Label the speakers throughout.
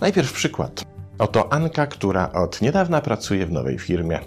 Speaker 1: Najpierw przykład. Oto Anka, która od niedawna pracuje w nowej firmie.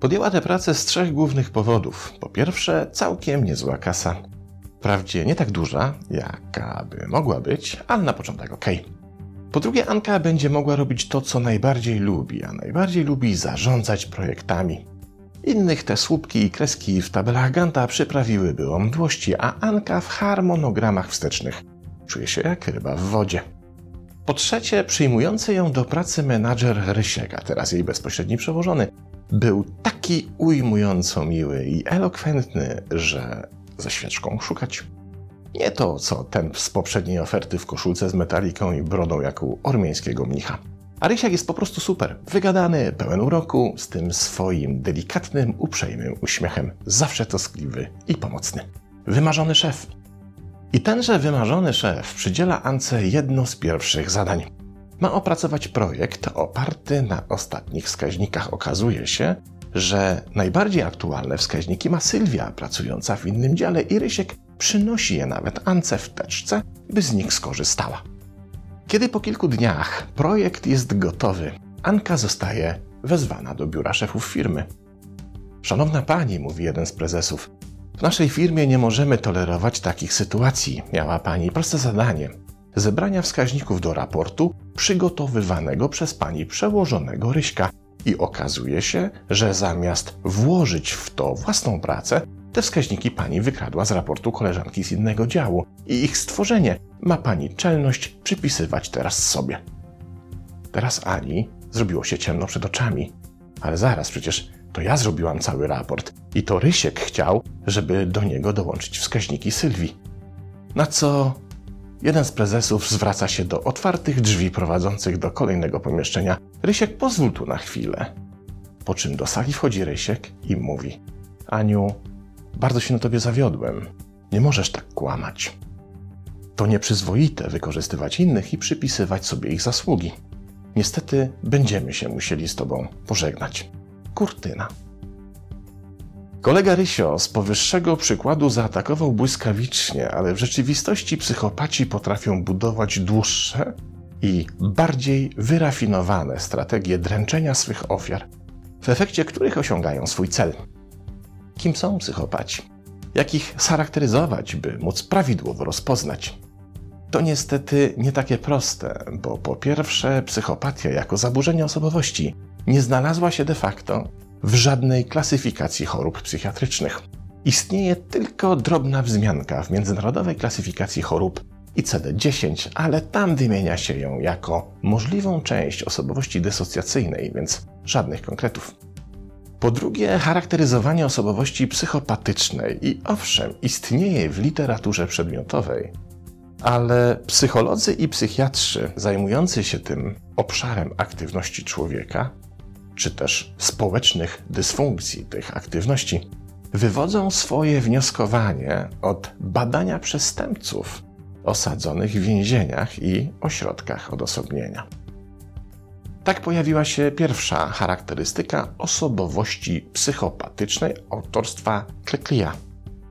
Speaker 1: Podjęła tę pracę z trzech głównych powodów. Po pierwsze, całkiem niezła kasa. Wprawdzie nie tak duża, jaka by mogła być, ale na początek ok. Po drugie, Anka będzie mogła robić to, co najbardziej lubi, a najbardziej lubi zarządzać projektami. Innych te słupki i kreski w tabelach Ganta przyprawiłyby o mdłości, a Anka w harmonogramach wstecznych czuje się jak ryba w wodzie. Po trzecie, przyjmujący ją do pracy menadżer Rysiek, a teraz jej bezpośredni przełożony, był taki ujmująco miły i elokwentny, że ze świeczką szukać. Nie to, co ten z poprzedniej oferty w koszulce z metaliką i brodą jak u ormiańskiego mnicha. A Rysiak jest po prostu super. Wygadany, pełen uroku, z tym swoim delikatnym, uprzejmym uśmiechem. Zawsze toskliwy i pomocny. Wymarzony szef. I tenże wymarzony szef przydziela Ance jedno z pierwszych zadań. Ma opracować projekt oparty na ostatnich wskaźnikach. Okazuje się, że najbardziej aktualne wskaźniki ma Sylwia, pracująca w innym dziale, i Rysiek przynosi je nawet Ance w teczce, by z nich skorzystała. Kiedy po kilku dniach projekt jest gotowy, Anka zostaje wezwana do biura szefów firmy. Szanowna pani, mówi jeden z prezesów, w naszej firmie nie możemy tolerować takich sytuacji. Miała pani proste zadanie zebrania wskaźników do raportu przygotowywanego przez pani przełożonego Ryśka. I okazuje się, że zamiast włożyć w to własną pracę, te wskaźniki pani wykradła z raportu koleżanki z innego działu i ich stworzenie ma pani czelność przypisywać teraz sobie. Teraz Ani zrobiło się ciemno przed oczami. Ale zaraz, przecież to ja zrobiłam cały raport i to Rysiek chciał, żeby do niego dołączyć wskaźniki Sylwii. Na co jeden z prezesów zwraca się do otwartych drzwi prowadzących do kolejnego pomieszczenia. Rysiek, pozwól tu na chwilę. Po czym do sali wchodzi Rysiek i mówi: Aniu, bardzo się na tobie zawiodłem. Nie możesz tak kłamać. To nieprzyzwoite wykorzystywać innych i przypisywać sobie ich zasługi. Niestety będziemy się musieli z tobą pożegnać. Kurtyna. Kolega Rysio z powyższego przykładu zaatakował błyskawicznie, ale w rzeczywistości psychopaci potrafią budować dłuższe i bardziej wyrafinowane strategie dręczenia swych ofiar, w efekcie których osiągają swój cel. Kim są psychopaci? Jak ich charakteryzować, by móc prawidłowo rozpoznać? To niestety nie takie proste, bo po pierwsze, psychopatia jako zaburzenie osobowości nie znalazła się de facto w żadnej klasyfikacji chorób psychiatrycznych. Istnieje tylko drobna wzmianka w międzynarodowej klasyfikacji chorób ICD-10, ale tam wymienia się ją jako możliwą część osobowości dysocjacyjnej, więc żadnych konkretów. Po drugie, charakteryzowanie osobowości psychopatycznej i owszem, istnieje w literaturze przedmiotowej, ale psycholodzy i psychiatrzy zajmujący się tym obszarem aktywności człowieka, czy też społecznych dysfunkcji tych aktywności, wywodzą swoje wnioskowanie od badania przestępców osadzonych w więzieniach i ośrodkach odosobnienia. Tak pojawiła się pierwsza charakterystyka osobowości psychopatycznej autorstwa Kleclia,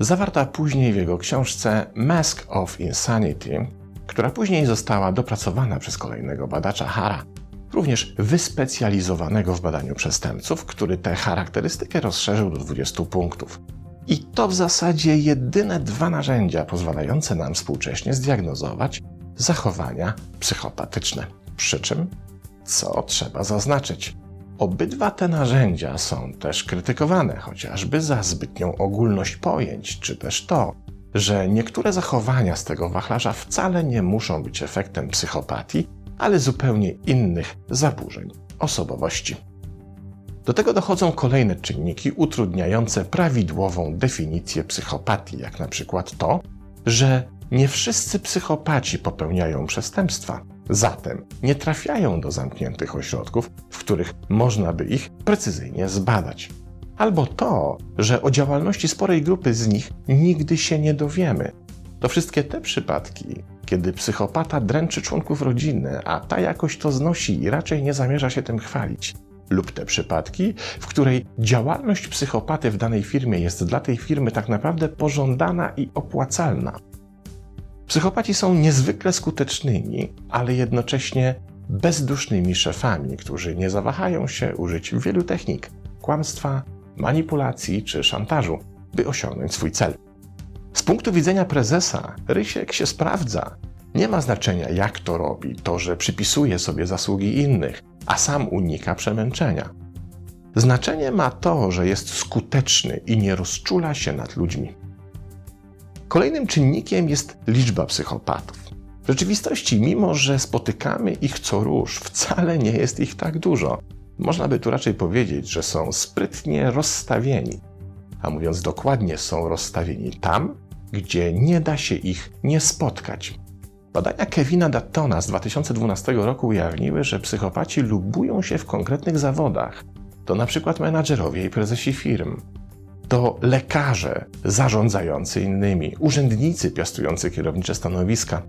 Speaker 1: zawarta później w jego książce Mask of Insanity, która później została dopracowana przez kolejnego badacza Hara, również wyspecjalizowanego w badaniu przestępców, który tę charakterystykę rozszerzył do 20 punktów. I to w zasadzie jedyne dwa narzędzia pozwalające nam współcześnie zdiagnozować zachowania psychopatyczne. Przy czym co trzeba zaznaczyć. Obydwa te narzędzia są też krytykowane, chociażby za zbytnią ogólność pojęć, czy też to, że niektóre zachowania z tego wachlarza wcale nie muszą być efektem psychopatii, ale zupełnie innych zaburzeń osobowości. Do tego dochodzą kolejne czynniki utrudniające prawidłową definicję psychopatii, jak na przykład to, że nie wszyscy psychopaci popełniają przestępstwa. Zatem nie trafiają do zamkniętych ośrodków, w których można by ich precyzyjnie zbadać. Albo to, że o działalności sporej grupy z nich nigdy się nie dowiemy. To wszystkie te przypadki, kiedy psychopata dręczy członków rodziny, a ta jakoś to znosi i raczej nie zamierza się tym chwalić. lub te przypadki, w której działalność psychopaty w danej firmie jest dla tej firmy tak naprawdę pożądana i opłacalna. Psychopaci są niezwykle skutecznymi, ale jednocześnie bezdusznymi szefami, którzy nie zawahają się użyć wielu technik kłamstwa, manipulacji czy szantażu, by osiągnąć swój cel. Z punktu widzenia prezesa, Rysiek się sprawdza. Nie ma znaczenia, jak to robi, to, że przypisuje sobie zasługi innych, a sam unika przemęczenia. Znaczenie ma to, że jest skuteczny i nie rozczula się nad ludźmi. Kolejnym czynnikiem jest liczba psychopatów. W rzeczywistości, mimo że spotykamy ich co róż, wcale nie jest ich tak dużo. Można by tu raczej powiedzieć, że są sprytnie rozstawieni. A mówiąc dokładnie, są rozstawieni tam, gdzie nie da się ich nie spotkać. Badania Kevina Dattona z 2012 roku ujawniły, że psychopaci lubują się w konkretnych zawodach. To na przykład menadżerowie i prezesi firm. To lekarze zarządzający innymi, urzędnicy piastujący kierownicze stanowiska,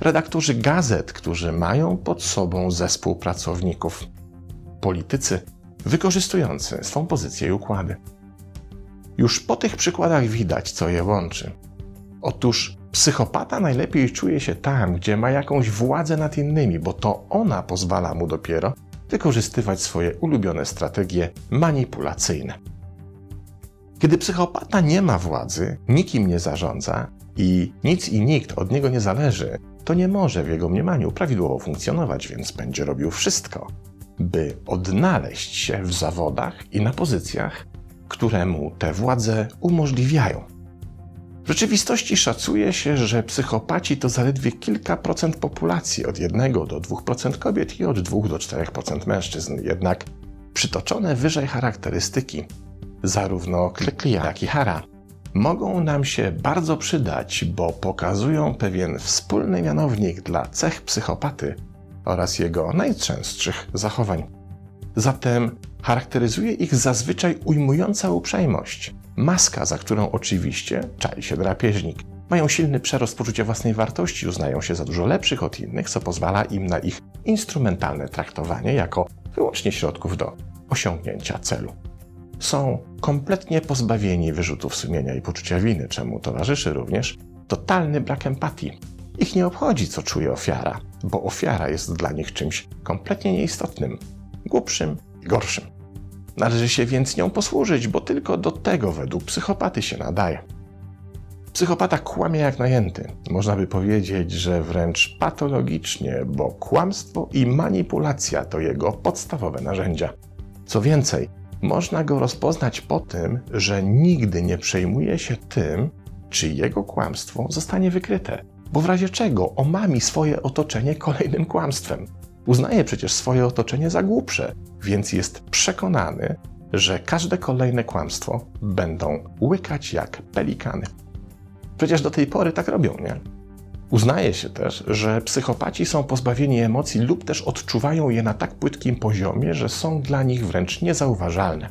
Speaker 1: redaktorzy gazet, którzy mają pod sobą zespół pracowników, politycy wykorzystujący swą pozycję i układy. Już po tych przykładach widać, co je łączy. Otóż psychopata najlepiej czuje się tam, gdzie ma jakąś władzę nad innymi, bo to ona pozwala mu dopiero wykorzystywać swoje ulubione strategie manipulacyjne. Kiedy psychopata nie ma władzy, nikim nie zarządza i nic i nikt od niego nie zależy, to nie może w jego mniemaniu prawidłowo funkcjonować, więc będzie robił wszystko, by odnaleźć się w zawodach i na pozycjach, które mu te władze umożliwiają. W rzeczywistości szacuje się, że psychopaci to zaledwie kilka procent populacji, od 1 do 2% kobiet i od 2 do 4% mężczyzn. Jednak przytoczone wyżej charakterystyki, zarówno Kliklia, jak i Hara, mogą nam się bardzo przydać, bo pokazują pewien wspólny mianownik dla cech psychopaty oraz jego najczęstszych zachowań. Zatem charakteryzuje ich zazwyczaj ujmująca uprzejmość, maska, za którą oczywiście czai się drapieżnik. Mają silny przerost poczucia własnej wartości, uznają się za dużo lepszych od innych, co pozwala im na ich instrumentalne traktowanie jako wyłącznie środków do osiągnięcia celu. Są kompletnie pozbawieni wyrzutów sumienia i poczucia winy, czemu towarzyszy również totalny brak empatii. Ich nie obchodzi, co czuje ofiara, bo ofiara jest dla nich czymś kompletnie nieistotnym, głupszym i gorszym. Należy się więc nią posłużyć, bo tylko do tego według psychopaty się nadaje. Psychopata kłamie jak najęty. Można by powiedzieć, że wręcz patologicznie, bo kłamstwo i manipulacja to jego podstawowe narzędzia. Co więcej, można go rozpoznać po tym, że nigdy nie przejmuje się tym, czy jego kłamstwo zostanie wykryte, bo w razie czego omami swoje otoczenie kolejnym kłamstwem. Uznaje przecież swoje otoczenie za głupsze, więc jest przekonany, że każde kolejne kłamstwo będą łykać jak pelikany. Przecież do tej pory tak robią, nie? Uznaje się też, że psychopaci są pozbawieni emocji lub też odczuwają je na tak płytkim poziomie, że są dla nich wręcz niezauważalne.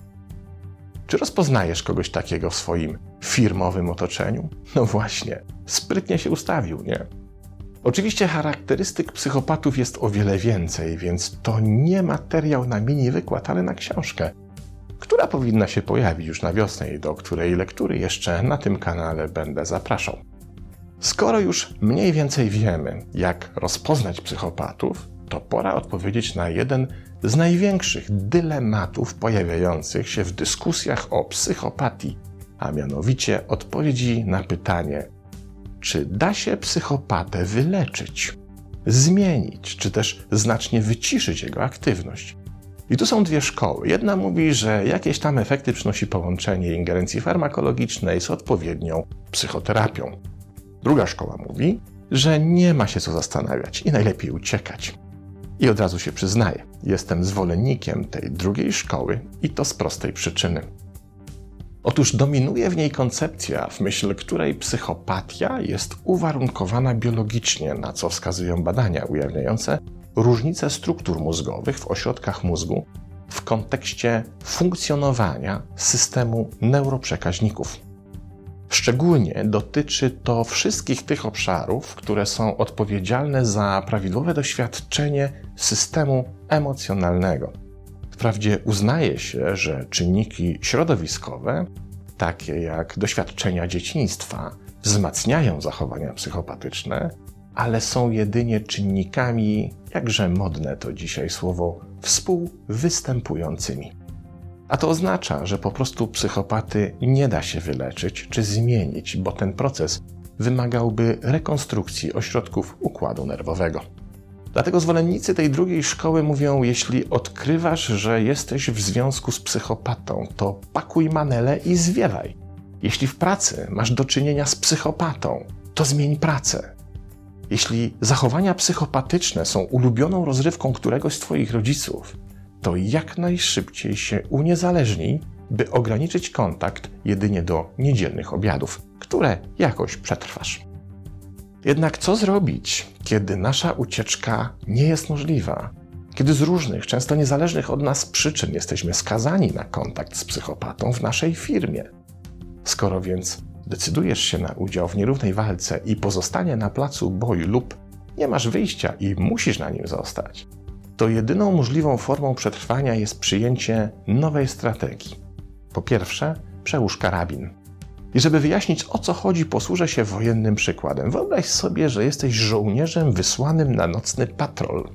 Speaker 1: Czy rozpoznajesz kogoś takiego w swoim firmowym otoczeniu? No właśnie, sprytnie się ustawił, nie? Oczywiście charakterystyk psychopatów jest o wiele więcej, więc to nie materiał na mini wykład, ale na książkę, która powinna się pojawić już na wiosnę i do której lektury jeszcze na tym kanale będę zapraszał. Skoro już mniej więcej wiemy, jak rozpoznać psychopatów, to pora odpowiedzieć na jeden z największych dylematów pojawiających się w dyskusjach o psychopatii, a mianowicie odpowiedzi na pytanie, czy da się psychopatę wyleczyć, zmienić, czy też znacznie wyciszyć jego aktywność. I tu są dwie szkoły. Jedna mówi, że jakieś tam efekty przynosi połączenie ingerencji farmakologicznej z odpowiednią psychoterapią. Druga szkoła mówi, że nie ma się co zastanawiać i najlepiej uciekać. I od razu się przyznaję, jestem zwolennikiem tej drugiej szkoły i to z prostej przyczyny. Otóż dominuje w niej koncepcja, w myśl której psychopatia jest uwarunkowana biologicznie, na co wskazują badania ujawniające różnice struktur mózgowych w ośrodkach mózgu w kontekście funkcjonowania systemu neuroprzekaźników. Szczególnie dotyczy to wszystkich tych obszarów, które są odpowiedzialne za prawidłowe doświadczenie systemu emocjonalnego. Wprawdzie uznaje się, że czynniki środowiskowe, takie jak doświadczenia dzieciństwa, wzmacniają zachowania psychopatyczne, ale są jedynie czynnikami, jakże modne to dzisiaj słowo, współwystępującymi. A to oznacza, że po prostu psychopaty nie da się wyleczyć czy zmienić, bo ten proces wymagałby rekonstrukcji ośrodków układu nerwowego. Dlatego zwolennicy tej drugiej szkoły mówią: Jeśli odkrywasz, że jesteś w związku z psychopatą, to pakuj manele i zwiewaj. Jeśli w pracy masz do czynienia z psychopatą, to zmień pracę. Jeśli zachowania psychopatyczne są ulubioną rozrywką któregoś z Twoich rodziców, to jak najszybciej się uniezależnij, by ograniczyć kontakt jedynie do niedzielnych obiadów, które jakoś przetrwasz. Jednak co zrobić, kiedy nasza ucieczka nie jest możliwa? Kiedy z różnych, często niezależnych od nas przyczyn jesteśmy skazani na kontakt z psychopatą w naszej firmie? Skoro więc decydujesz się na udział w nierównej walce i pozostanie na placu boju lub nie masz wyjścia i musisz na nim zostać, to jedyną możliwą formą przetrwania jest przyjęcie nowej strategii. Po pierwsze, przełóż karabin. I żeby wyjaśnić o co chodzi, posłużę się wojennym przykładem. Wyobraź sobie, że jesteś żołnierzem wysłanym na nocny patrol.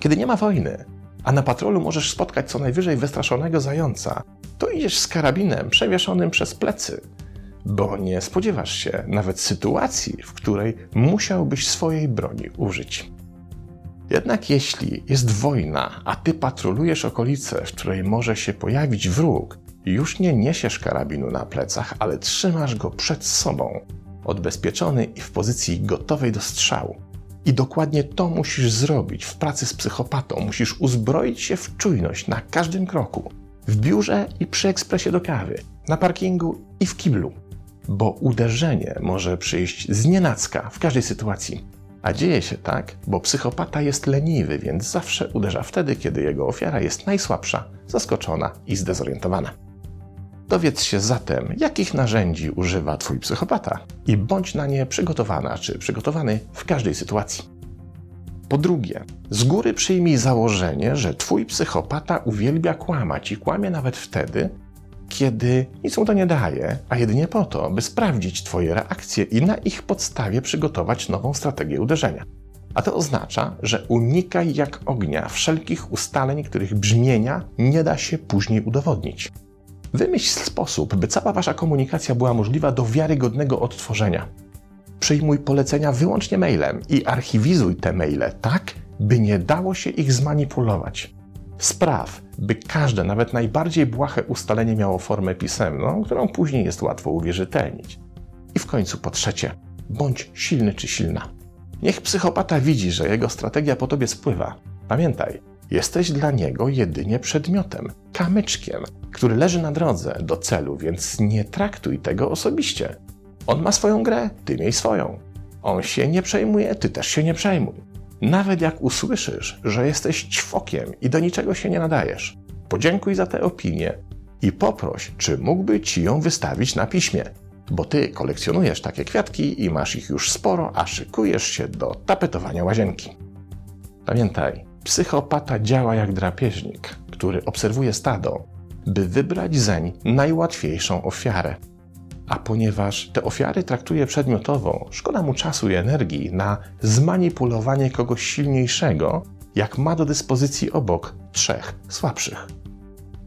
Speaker 1: Kiedy nie ma wojny, a na patrolu możesz spotkać co najwyżej wystraszonego zająca, to idziesz z karabinem przewieszonym przez plecy, bo nie spodziewasz się nawet sytuacji, w której musiałbyś swojej broni użyć. Jednak jeśli jest wojna, a ty patrolujesz okolice, w której może się pojawić wróg, już nie niesiesz karabinu na plecach, ale trzymasz go przed sobą, odbezpieczony i w pozycji gotowej do strzału. I dokładnie to musisz zrobić w pracy z psychopatą. Musisz uzbroić się w czujność na każdym kroku. W biurze i przy ekspresie do kawy, na parkingu i w kiblu. Bo uderzenie może przyjść z w każdej sytuacji. A dzieje się tak, bo psychopata jest leniwy, więc zawsze uderza wtedy, kiedy jego ofiara jest najsłabsza, zaskoczona i zdezorientowana. Dowiedz się zatem, jakich narzędzi używa Twój psychopata i bądź na nie przygotowana czy przygotowany w każdej sytuacji. Po drugie, z góry przyjmij założenie, że Twój psychopata uwielbia kłamać i kłamie nawet wtedy, kiedy nic mu to nie daje, a jedynie po to, by sprawdzić Twoje reakcje i na ich podstawie przygotować nową strategię uderzenia. A to oznacza, że unikaj jak ognia wszelkich ustaleń, których brzmienia nie da się później udowodnić. Wymyśl sposób, by cała wasza komunikacja była możliwa do wiarygodnego odtworzenia. Przyjmuj polecenia wyłącznie mailem i archiwizuj te maile tak, by nie dało się ich zmanipulować. Spraw, by każde, nawet najbardziej błahe ustalenie miało formę pisemną, którą później jest łatwo uwierzytelnić. I w końcu po trzecie, bądź silny czy silna. Niech psychopata widzi, że jego strategia po tobie spływa. Pamiętaj, jesteś dla niego jedynie przedmiotem, kamyczkiem, który leży na drodze do celu, więc nie traktuj tego osobiście. On ma swoją grę, ty miej swoją. On się nie przejmuje, ty też się nie przejmuj. Nawet jak usłyszysz, że jesteś ćwokiem i do niczego się nie nadajesz, podziękuj za tę opinię i poproś, czy mógłby ci ją wystawić na piśmie, bo ty kolekcjonujesz takie kwiatki i masz ich już sporo, a szykujesz się do tapetowania łazienki. Pamiętaj, psychopata działa jak drapieżnik, który obserwuje stado, by wybrać zeń najłatwiejszą ofiarę. A ponieważ te ofiary traktuje przedmiotowo, szkoda mu czasu i energii na zmanipulowanie kogoś silniejszego, jak ma do dyspozycji obok trzech słabszych.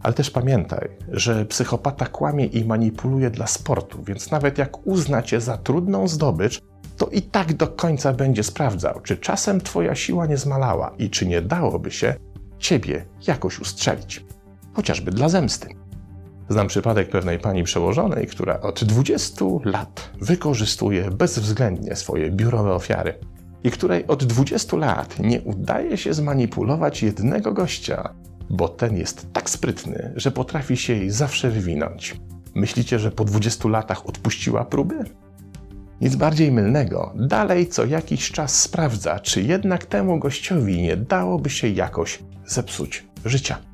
Speaker 1: Ale też pamiętaj, że psychopata kłamie i manipuluje dla sportu, więc nawet jak uzna cię za trudną zdobycz, to i tak do końca będzie sprawdzał, czy czasem twoja siła nie zmalała i czy nie dałoby się ciebie jakoś ustrzelić. Chociażby dla zemsty. Znam przypadek pewnej pani przełożonej, która od 20 lat wykorzystuje bezwzględnie swoje biurowe ofiary i której od 20 lat nie udaje się zmanipulować jednego gościa, bo ten jest tak sprytny, że potrafi się jej zawsze wywinąć. Myślicie, że po 20 latach odpuściła próby? Nic bardziej mylnego, dalej co jakiś czas sprawdza, czy jednak temu gościowi nie dałoby się jakoś zepsuć życia.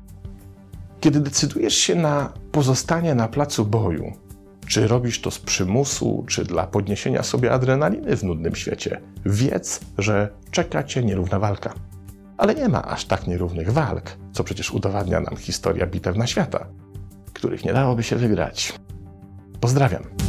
Speaker 1: Kiedy decydujesz się na pozostanie na placu boju, czy robisz to z przymusu, czy dla podniesienia sobie adrenaliny w nudnym świecie, wiedz, że czeka cię nierówna walka. ale nie ma aż tak nierównych walk, co przecież udowadnia nam historia bitew na świata, których nie dałoby się wygrać. Pozdrawiam.